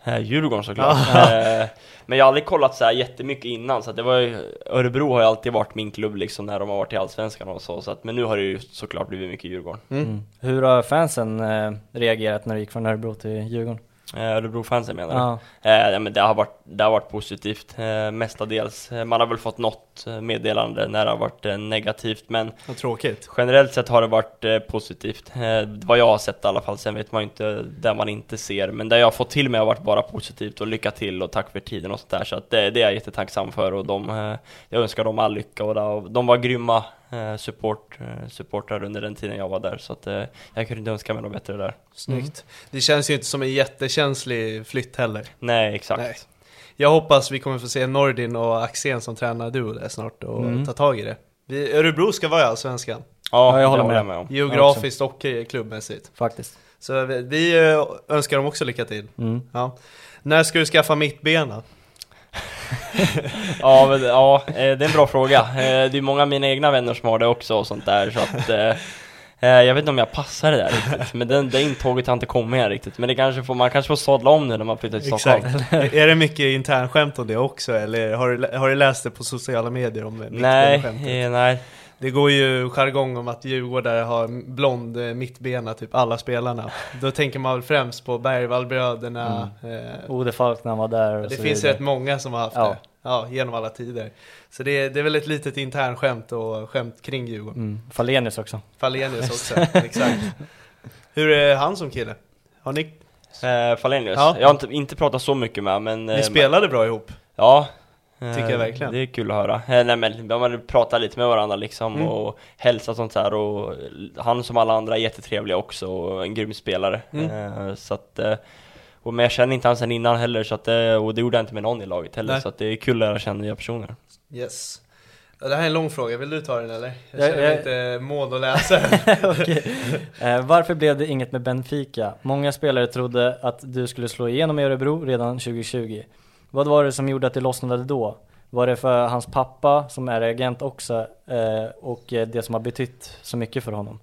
Eh, Djurgården såklart. Eh, men jag har aldrig kollat så här jättemycket innan, så att det var ju, Örebro har ju alltid varit min klubb liksom när de har varit i Allsvenskan och så, så att, men nu har det ju såklart blivit mycket Djurgården. Mm. Hur har fansen eh, reagerat när du gick från Örebro till Djurgården? Eh, Örebro-fansen menar du? Ja. Eh, ja, men det har varit, det har varit positivt, eh, mestadels. Eh, Man har väl fått något eh, meddelande när det har varit eh, negativt, men Vad tråkigt. generellt sett har det varit eh, positivt. Eh, vad jag har sett i alla fall, sen vet man ju inte det man inte ser. Men det jag har fått till mig har varit bara positivt och lycka till och tack för tiden och sånt där. Så att det, det är jag jättetacksam för och de, eh, jag önskar dem all lycka och det- de var grymma eh, support, eh, supportrar under den tiden jag var där. Så att eh, jag kunde inte önska mig något bättre där. Snyggt. Det känns ju inte som en jättekänslig flytt heller. Nej, exakt. Nej. Jag hoppas vi kommer få se Nordin och Axén som tränar duo där snart och Mm. ta tag i det. Vi, Örebro ska vara i Allsvenskan. Ja, Ja, jag håller med. med om. Geografiskt och eh, klubbmässigt. Faktiskt. Så vi, vi eh, önskar dem också lycka till. Mm. Ja. När ska du skaffa mittbena? Ja, men, ja, eh, det är en bra fråga. Eh, Det är många av mina egna vänner som har det också och sånt där, så att eh, jag vet inte om jag passar det där riktigt, men den, det intåget har inte kommit än riktigt. Men det kanske får, man kanske får sadla om nu när man flyttar till Stockholm. Exakt. är det mycket internskämt om det också? Eller har du, har du läst det på sociala medier om eh, Nej, nej. Det går ju jargong om att Djurgårdare har blond eh, mittbena, typ alla spelarna. Då tänker man väl främst på Bergvallbröderna. Eh, Ode Falk när han var där och det så finns vidare. rätt många som har haft Ja. det. Ja, genom alla tider. Så det, det är väl ett litet internskämt och skämt kring Djurgården. Mm. Falenius också. Falenius också, exakt. Hur är han som kille? Har ni, Eh, Falenius, Ja. jag har inte, inte pratat så mycket med men... eh, ni spelade bra ihop? Ja. Tycker Eh, jag verkligen. Det är kul att höra. Eh, nej men, man pratar lite med varandra liksom Mm. och hälsa och sånt här och han som alla andra är jättetrevlig också och en grym spelare. Mm. Eh, så att, eh, och, men jag känner inte han sen innan heller så att, eh, och det gjorde jag inte med någon i laget heller Nej. så att det är kul att lära känna nya personer. Yes. Det här är en lång fråga, vill du ta den eller? Jag Ja, känner mig inte mån att läsa. Eh, varför blev det inget med Benfica? Många spelare trodde att du skulle slå igenom i Örebro redan 2020. Vad var det som gjorde att det lossnade då? Var det för hans pappa som är agent också eh, och eh, det som har betytt så mycket för honom?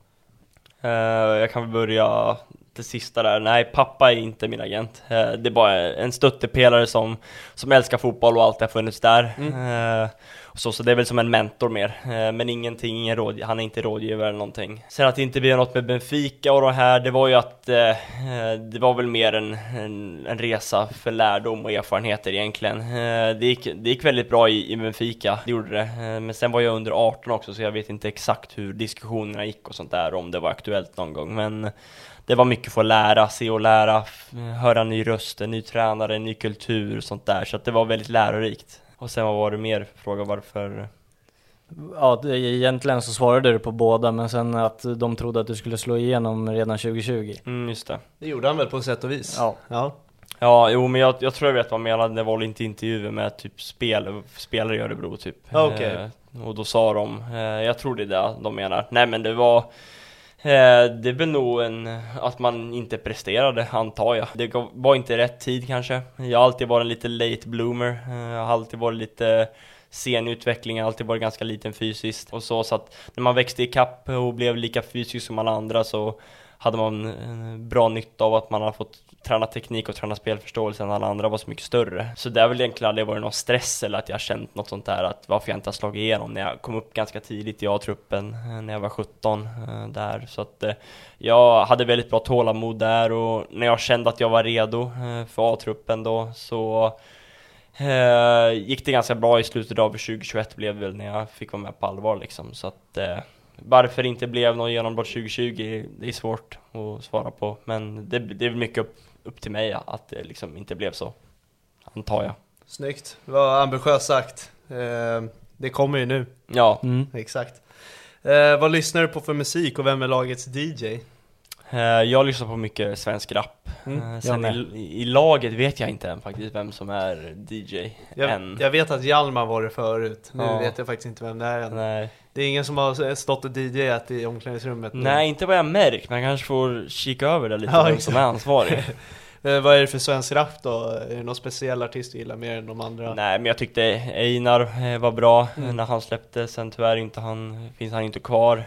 Eh, jag kan väl börja det sista där. Nej, pappa är inte min agent. Eh, det är bara en stöttepelare som, som älskar fotboll och alltid har funnits där. Eh, och så, så det är väl som en mentor mer. Eh, men ingenting, ingen råd, han är inte rådgivare eller någonting. Sen att det inte blev något med Benfica och det här, det var ju att eh, eh, det var väl mer en, en, en resa för lärdom och erfarenheter egentligen. Eh, det, gick, det gick väldigt bra i, i Benfica, det gjorde det. Eh, men sen var jag under 18 också, så jag vet inte exakt hur diskussionerna gick och sånt där, om det var aktuellt någon gång. Men det var mycket för att lära, se och lära, f- höra ny röst, en ny tränare, en ny kultur och sånt där. Så att det var väldigt lärorikt. Och sen vad var det mer? Fråga varför? Ja, egentligen så svarade du på båda men sen att de trodde att du skulle slå igenom redan 2020. Mm, just det. Det gjorde han väl på sätt och vis? Ja. ja. Ja, jo men jag, jag tror jag vet vad han menade, det var väl inte intervjuer med typ spel, spelare i Örebro typ. Okej. Eh, och då sa de, eh, jag tror det är det de menar. Nej men det var Eh, Eh, det är väl nog en, att man inte presterade, antar jag. Det var inte rätt tid kanske. Jag har alltid varit en lite late bloomer. Eh, jag har alltid varit lite sen i utvecklingen, alltid varit ganska liten fysiskt och så. Så att när man växte i kapp och blev lika fysisk som alla andra så hade man eh, bra nytta av att man har fått träna teknik och träna spelförståelse än alla andra var så mycket större. Så det har väl egentligen aldrig varit någon stress eller att jag har känt något sånt där att varför jag inte har slagit igenom när jag kom upp ganska tidigt i A-truppen eh, när jag var 17 eh, där. Så att eh, jag hade väldigt bra tålamod där och när jag kände att jag var redo för A-truppen då så eh, gick det ganska bra i slutet av 2021 blev det väl när jag fick vara med på allvar liksom. Så att eh, varför det inte blev någon genombrott 2020, det är svårt att svara på. Men det, det är väl mycket upp, upp till mig att det liksom inte blev så, antar jag. Snyggt, det var ambitiöst sagt. Eh, det kommer ju nu, Ja, Mm. exakt. Eh, vad lyssnar du på för musik och vem är lagets DJ? eh, jag lyssnar på mycket svensk rap. Mm, sen i, i laget vet jag inte än faktiskt vem som är DJ Jag, än. jag vet att Hjalmar var det förut, nu Ja. vet jag faktiskt inte vem det är än. Nej. Det är ingen som har stått och DJat i omklädningsrummet. Nej, inte vad jag märkt, men jag kanske får kika över det lite, Ja, vem som är ansvarig. Eh, vad är det för svensk rap då? Är det någon speciell artist du gillar mer än de andra? Nej, men jag tyckte Einar eh, var bra eh, Mm. när han släppte, sen tyvärr inte han, finns han inte kvar.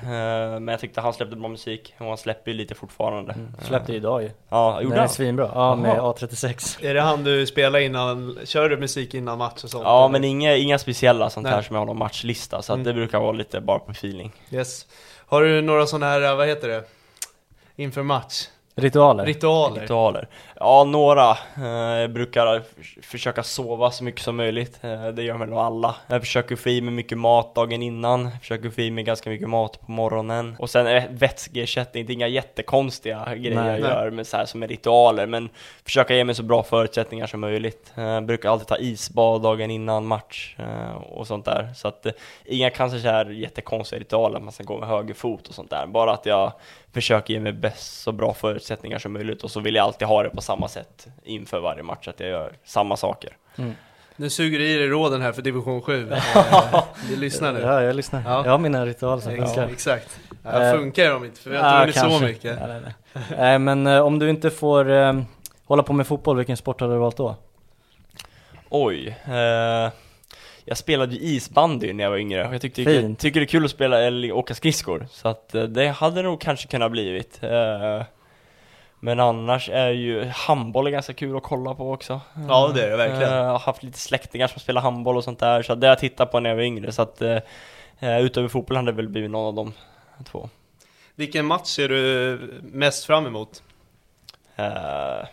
Men jag tyckte han släppte bra musik, och han släpper ju lite fortfarande. Mm. Släppte ju idag ju. Ja, gjorde han? svinbra. Ja, med Jaha. A36. Är det han du spelar innan, kör du musik innan match och sånt? Ja, eller? men inga, inga speciella sånt här Nej. som jag har någon matchlista, så att Mm. det brukar vara lite bara på feeling. Yes. Har du några sådana här, vad heter det? Inför match? Ritualer. Ritualer? Ritualer. Ja, några. Eh, Jag brukar försöka sova så mycket som möjligt. Eh, Det gör väl alla. Jag försöker få i mig mycket mat dagen innan. Försöker få i mig ganska mycket mat på morgonen. Och sen eh, vätskeersättning. Det är inga jättekonstiga grejer Nej. jag gör med så här som är ritualer. Men försöka ge mig så bra förutsättningar som möjligt. Jag brukar alltid ta isbad dagen innan match och sånt där. Så att inga kanske så här jättekonstiga ritualer. Man ska gå med höger fot och sånt där. Bara att jag försöker ge mig bäst så bra förutsättningar som möjligt och så vill jag alltid ha det på samma sätt inför varje match, att jag gör samma saker. Nu suger du i dig råden här för division 7. Eh, Du lyssnar nu? Ja, jag lyssnar. Ja. Jag har mina ritualer som funkar. Exakt. Ja, Eh, funkar de inte? För vi har inte vunnit så mycket. Nej, nej, nej. Nej, men eh, om du inte får eh, hålla på med fotboll, vilken sport hade du valt då? Oj, eh, jag spelade ju isbandy när jag var yngre och jag tyckte, jag tycker det är kul att spela eller åka skridskor, så att eh, det hade nog kanske kunnat blivit. Eh, men annars är ju handboll är ganska kul att kolla på också. Ja, det är det verkligen. Eh, Jag har haft lite släktingar som spelar handboll och sånt där, så det har jag tittat på när jag var yngre, så att eh, Eh, utöver fotboll hade det väl blivit någon av de två. Vilken match ser du mest fram emot? Eh,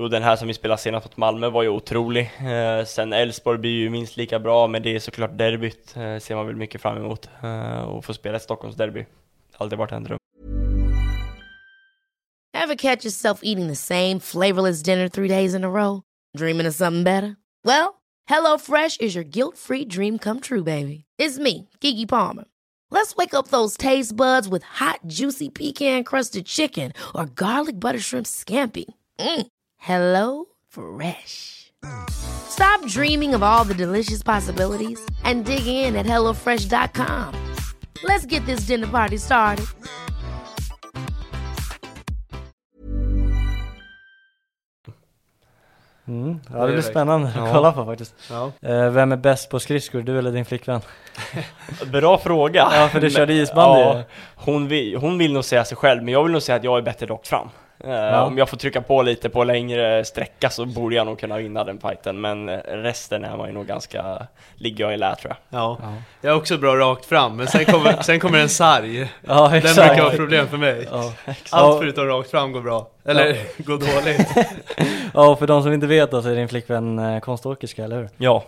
jo, den här som vi spelade senast mot Malmö var ju otrolig. Eh, sen Elfsborg blir ju minst lika bra, men det är såklart derbyt, eh, ser man väl mycket fram emot. Eh, och få spela ett Stockholmsderby. Aldrig varit en dröm. Have catch yourself eating the same flavorless dinner three days in a row? Dreaming of something better? Well, hello Fresh is your guilt-free dream come true, baby. It's me, Gigi Palmer. Let's wake up those taste buds with hot, juicy pecan-crusted chicken or garlic butter shrimp scampi. Mm. Hello Fresh. Stop dreaming of all the delicious possibilities and dig in at HelloFresh.com. Let's get this dinner party started. Mm. Ja, Det blir spännande att Ja. kolla på faktiskt. Ja. Eh, vem är bäst på skridskor, du eller din flickvän? Bra fråga! Ja, för du körde isbandy. Ja, hon, vill, hon vill nog säga sig själv, men jag vill nog säga att jag är bättre rakt fram. Eh, Ja. Om jag får trycka på lite på längre sträcka så borde jag nog kunna vinna den fighten, men resten är man ju nog ganska, ligger jag i lä tror jag. Ja. Jag är också bra rakt fram, men sen kommer, sen kommer en sarg. Ja, Den brukar vara problem för mig. Ja. Allt förutom rakt fram går bra. Eller går dåligt. ja, för de som inte vet då så är din flickvän eh, konståkerska, eller hur? Ja.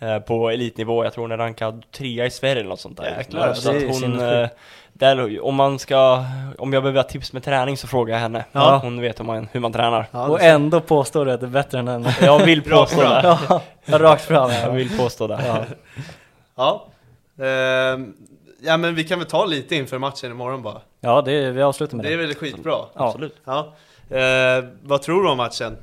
Eh, På elitnivå, jag tror hon är rankad trea i Sverige eller något sånt där. Jäklar, så det att hon, eh, där, om man ska, om jag behöver ha tips med träning så frågar jag henne. Ja. Hon vet hur man, hur man tränar. Ja, och så. ändå påstår du att det är bättre än henne. Jag vill påstå det. ja, rakt fram. Jag Ja. vill påstå det. Ja. Ja. Ehm, ja men vi kan väl ta lite inför matchen imorgon bara. ja, det vi avslutar med Det det. är väl skitbra? Ja. Absolut. Ja. Ehm, vad tror du om matchen?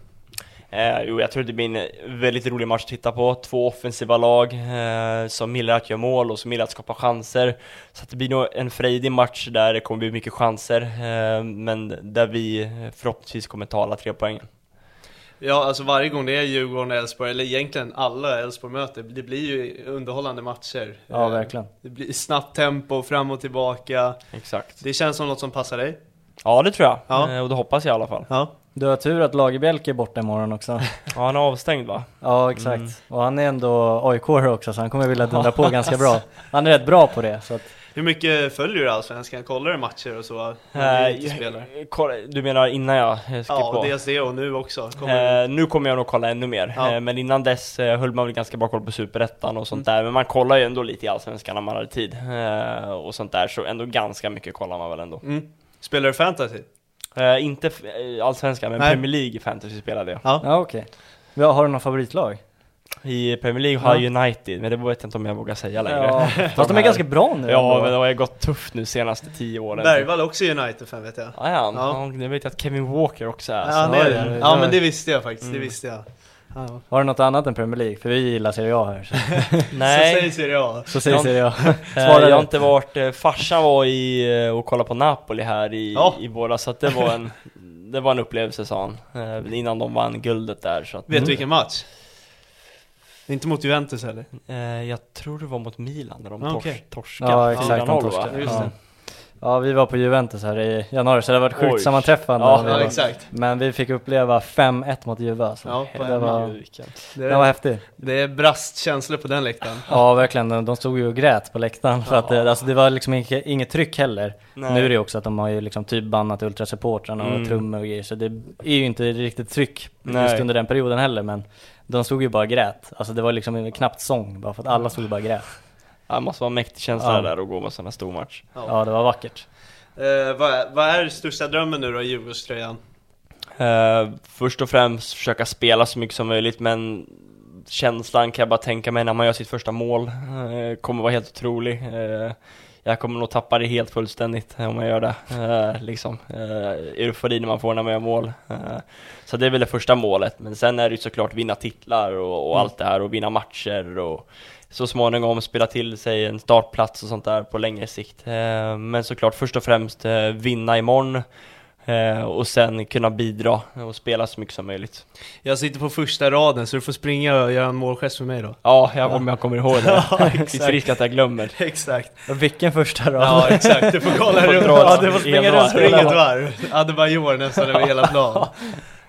Eh, jo, jag tror det blir en väldigt rolig match att titta på. Två offensiva lag eh, som gillar att göra mål och som gillar att skapa chanser. Så det blir nog en frejdig match där det kommer bli mycket chanser, eh, men där vi förhoppningsvis kommer ta alla tre poängen. Ja, alltså varje gång det är Djurgården och Elfsborg, eller egentligen alla Elfsborg möter, det blir ju underhållande matcher. Ja, Ehm, verkligen. Det blir snabbt tempo, fram och tillbaka. Exakt. Det känns som något som passar dig. Ja, det tror jag. Ja. Eh, och det hoppas jag i alla fall. Ja. Du har tur att Lagerbielke är borta imorgon också. Ja, han är avstängd va? Ja, exakt. Mm. Och han är ändå aik också, så han kommer vilja dundra på ganska bra. Han är rätt bra på det, så att, Hur mycket följer du Allsvenskan? Kollar du matcher och så? När du menar innan jag skrev Ja, på? dels det och nu också. Kommer Eh, nu kommer jag nog kolla ännu mer, Ja. eh, men innan dess höll man väl ganska bra koll på Superettan och sånt Mm. där, men man kollar ju ändå lite i Allsvenskan när man hade tid och sånt där, så ändå ganska mycket kollar man väl ändå. mm. Spelar du fantasy? Eh, inte eh, Allsvenskan, men Nej. Premier League fantasy spelade jag. Ja. ja okej. Ja, har du någon favoritlag? I Premier League har Ja. jag United, men det vet jag inte om jag vågar säga längre. Ja, fast de är ganska bra nu Ja, ändå. men det har ju gått tufft nu senaste tio åren. Bergvall också United-fan vet jag. Ja, ja, Ja. det vet jag att Kevin Walker också är. Ja, så- han är ja, det. ja, men det visste jag faktiskt, det Mm. visste jag. Ja. Har du något annat än Premier League? För vi gillar Serie A här. Så, Så Nej, säg Serie A. så säger Ja. Serie A. Eh, jag har inte varit, eh, farsan var i eh, och kollade på Napoli här i, Ja. i våras, så att det var en Det var en upplevelse sa han, eh, innan de vann guldet där så att, Vet du vilken match? Inte mot Juventus eller? eh, Jag tror det var mot Milan när de Ah, tors, okej. torskade Ja, exakt, de 4-0 va? Just det. Ja, vi var på Juventus här i januari, så det har varit sjukt Oj. sammanträffande. Ja, Ja, exakt. Men vi fick uppleva 5-1 mot Juve alltså. Ja, på det, var, Det, det var häftigt. det är brastkänslor på den läktaren. Ja, verkligen. De, de stod ju och grät på läktaren för att det, alltså, det var liksom inget, inget tryck heller. Nej. Nu är det också att de har ju liksom typ bannat ultrasupportrarna och Mm. trummor och grejer, så det är ju inte riktigt tryck just Nej. under den perioden heller, men de stod ju bara och grät. Alltså det var liksom knappt sång, bara för att alla stod och bara grät. Ja, det måste vara en mäktig känsla Ja. där att gå med sån här stor match Ja, det var vackert. Eh, vad, är, vad är största drömmen nu då i Djurgårdströjan? Eh, först och främst försöka spela så mycket som möjligt men känslan kan jag bara tänka mig när man gör sitt första mål eh, kommer vara helt otrolig. Eh, jag kommer nog tappa det helt fullständigt om jag gör det. Eh, liksom, eh, eufori när man får när man gör mål. Eh, så det är väl det första målet. Men sen är det ju såklart vinna titlar och, och allt det här och vinna matcher och så småningom spela till sig en startplats och sånt där på längre sikt. Eh, men såklart först och främst eh, vinna imorgon Eh, och sen kunna bidra och spela så mycket som möjligt. Jag sitter på första raden så du får springa och göra en målgest för mig då. Ja, jag, om jag kommer ihåg det. Ja, Finns exakt. risk att jag glömmer. Exakt. Och vilken första rad? Ja, exakt. Du får kolla Får runt. Ja, du får springa runt, springa ett varv. Adebayor nästan över hela plan.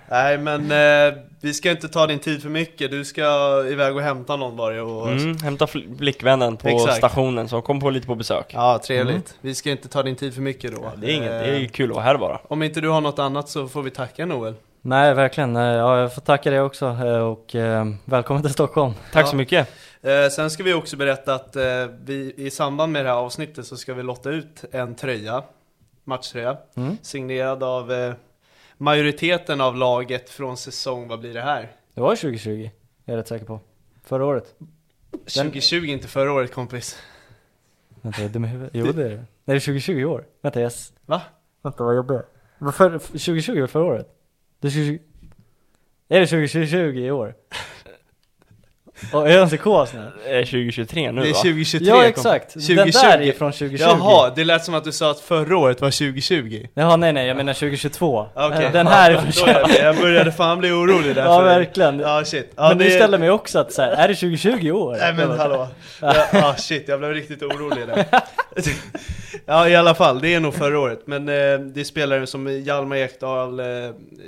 Nej, men eh, Vi ska inte ta din tid för mycket, du ska iväg och hämta någon bara och... Mm, hämta fl- blickvännen på Exakt. stationen, så kom på lite på besök. Ja, trevligt. Vi ska inte ta din tid för mycket då. Det är inget, det är Eh, ju kul att vara här bara. Om inte du har något annat så får vi tacka Noel. Nej, verkligen. Eh, Ja, jag får tacka dig också eh, och eh, välkommen till Stockholm. Tack Ja. så mycket. Eh, sen ska vi också berätta att eh, vi i samband med det här avsnittet så ska vi lotta ut en tröja, matchtröja, Mm. signerad av eh, majoriteten av laget från säsong, vad blir det här? Det var 2020, jag är rätt säker på. Förra året. 2020, inte förra året kompis. Vänta, jag är dum i huvudet. Jo det är det. Nej, det är 2020 i år. Vänta, jag... s- Va? Vänta, vad jobbig jag för, 2020 var förra året? Det är 2020... Är det 2020 i år? Och är jag en psykos nu? Det är 2023 nu Det är va? 2023 Ja exakt, 2020. den där är från 2020 Jaha, det lät som att du sa att förra året var 2020. Jaha nej nej, jag menar 2022 Okej. Eh, Den här är från det- Jag började fan bli orolig där Ja för- verkligen Ja shit. Ja, Men det- du ställer mig också att så här, är det 2020 i år? Nej men Jag hallå. Ja, ah, shit, jag blev riktigt orolig där. ja i alla fall, det är nog förra året. Men eh, det är spelare som Hjalmar Ekdal, eh,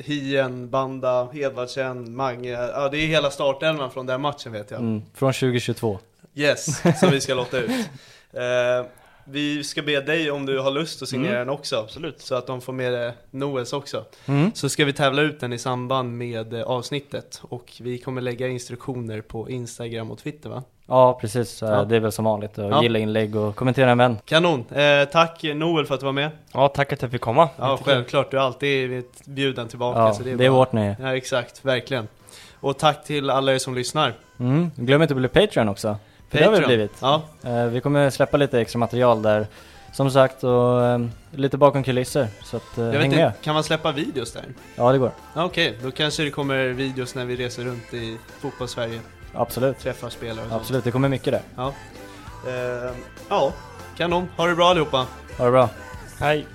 Hien, Banda, Edvardsen, Mange. Ja det är hela startelvan från den matchen vet jag. Mm, från 2022 Yes, som vi ska lotta ut. Eh, vi ska be dig om du har lust att signera den också. Absolut. Så att de får med eh, Noels också. mm. Så ska vi tävla ut den i samband med eh, avsnittet. Och vi kommer lägga instruktioner på Instagram och Twitter va? Ja precis, Ja. det är väl som vanligt att Ja. gilla inlägg och kommentera en vän Kanon! Eh, tack Noel för att du var med. Ja, tack att jag fick komma. Ja självtid, du är alltid bjuden tillbaka. Ja, så det är, bara- vårt nöje Ja exakt, verkligen. Och tack till alla er som lyssnar. mm. Glöm inte att bli Patreon också För det har vi Patreon. blivit Ja, Eh, Vi kommer släppa lite extra material där Som sagt och eh, lite bakom kulisser Så att eh, jag vet häng med inte, kan man släppa videos där? Ja det går, Ja, Okej, då kanske det kommer videos när vi reser runt i fotbollssverige, absolut träffar spelare och sånt. Absolut, det kommer mycket där Ja. Eh, ja, kanon. Ha det bra allihopa. Ha det bra Hej.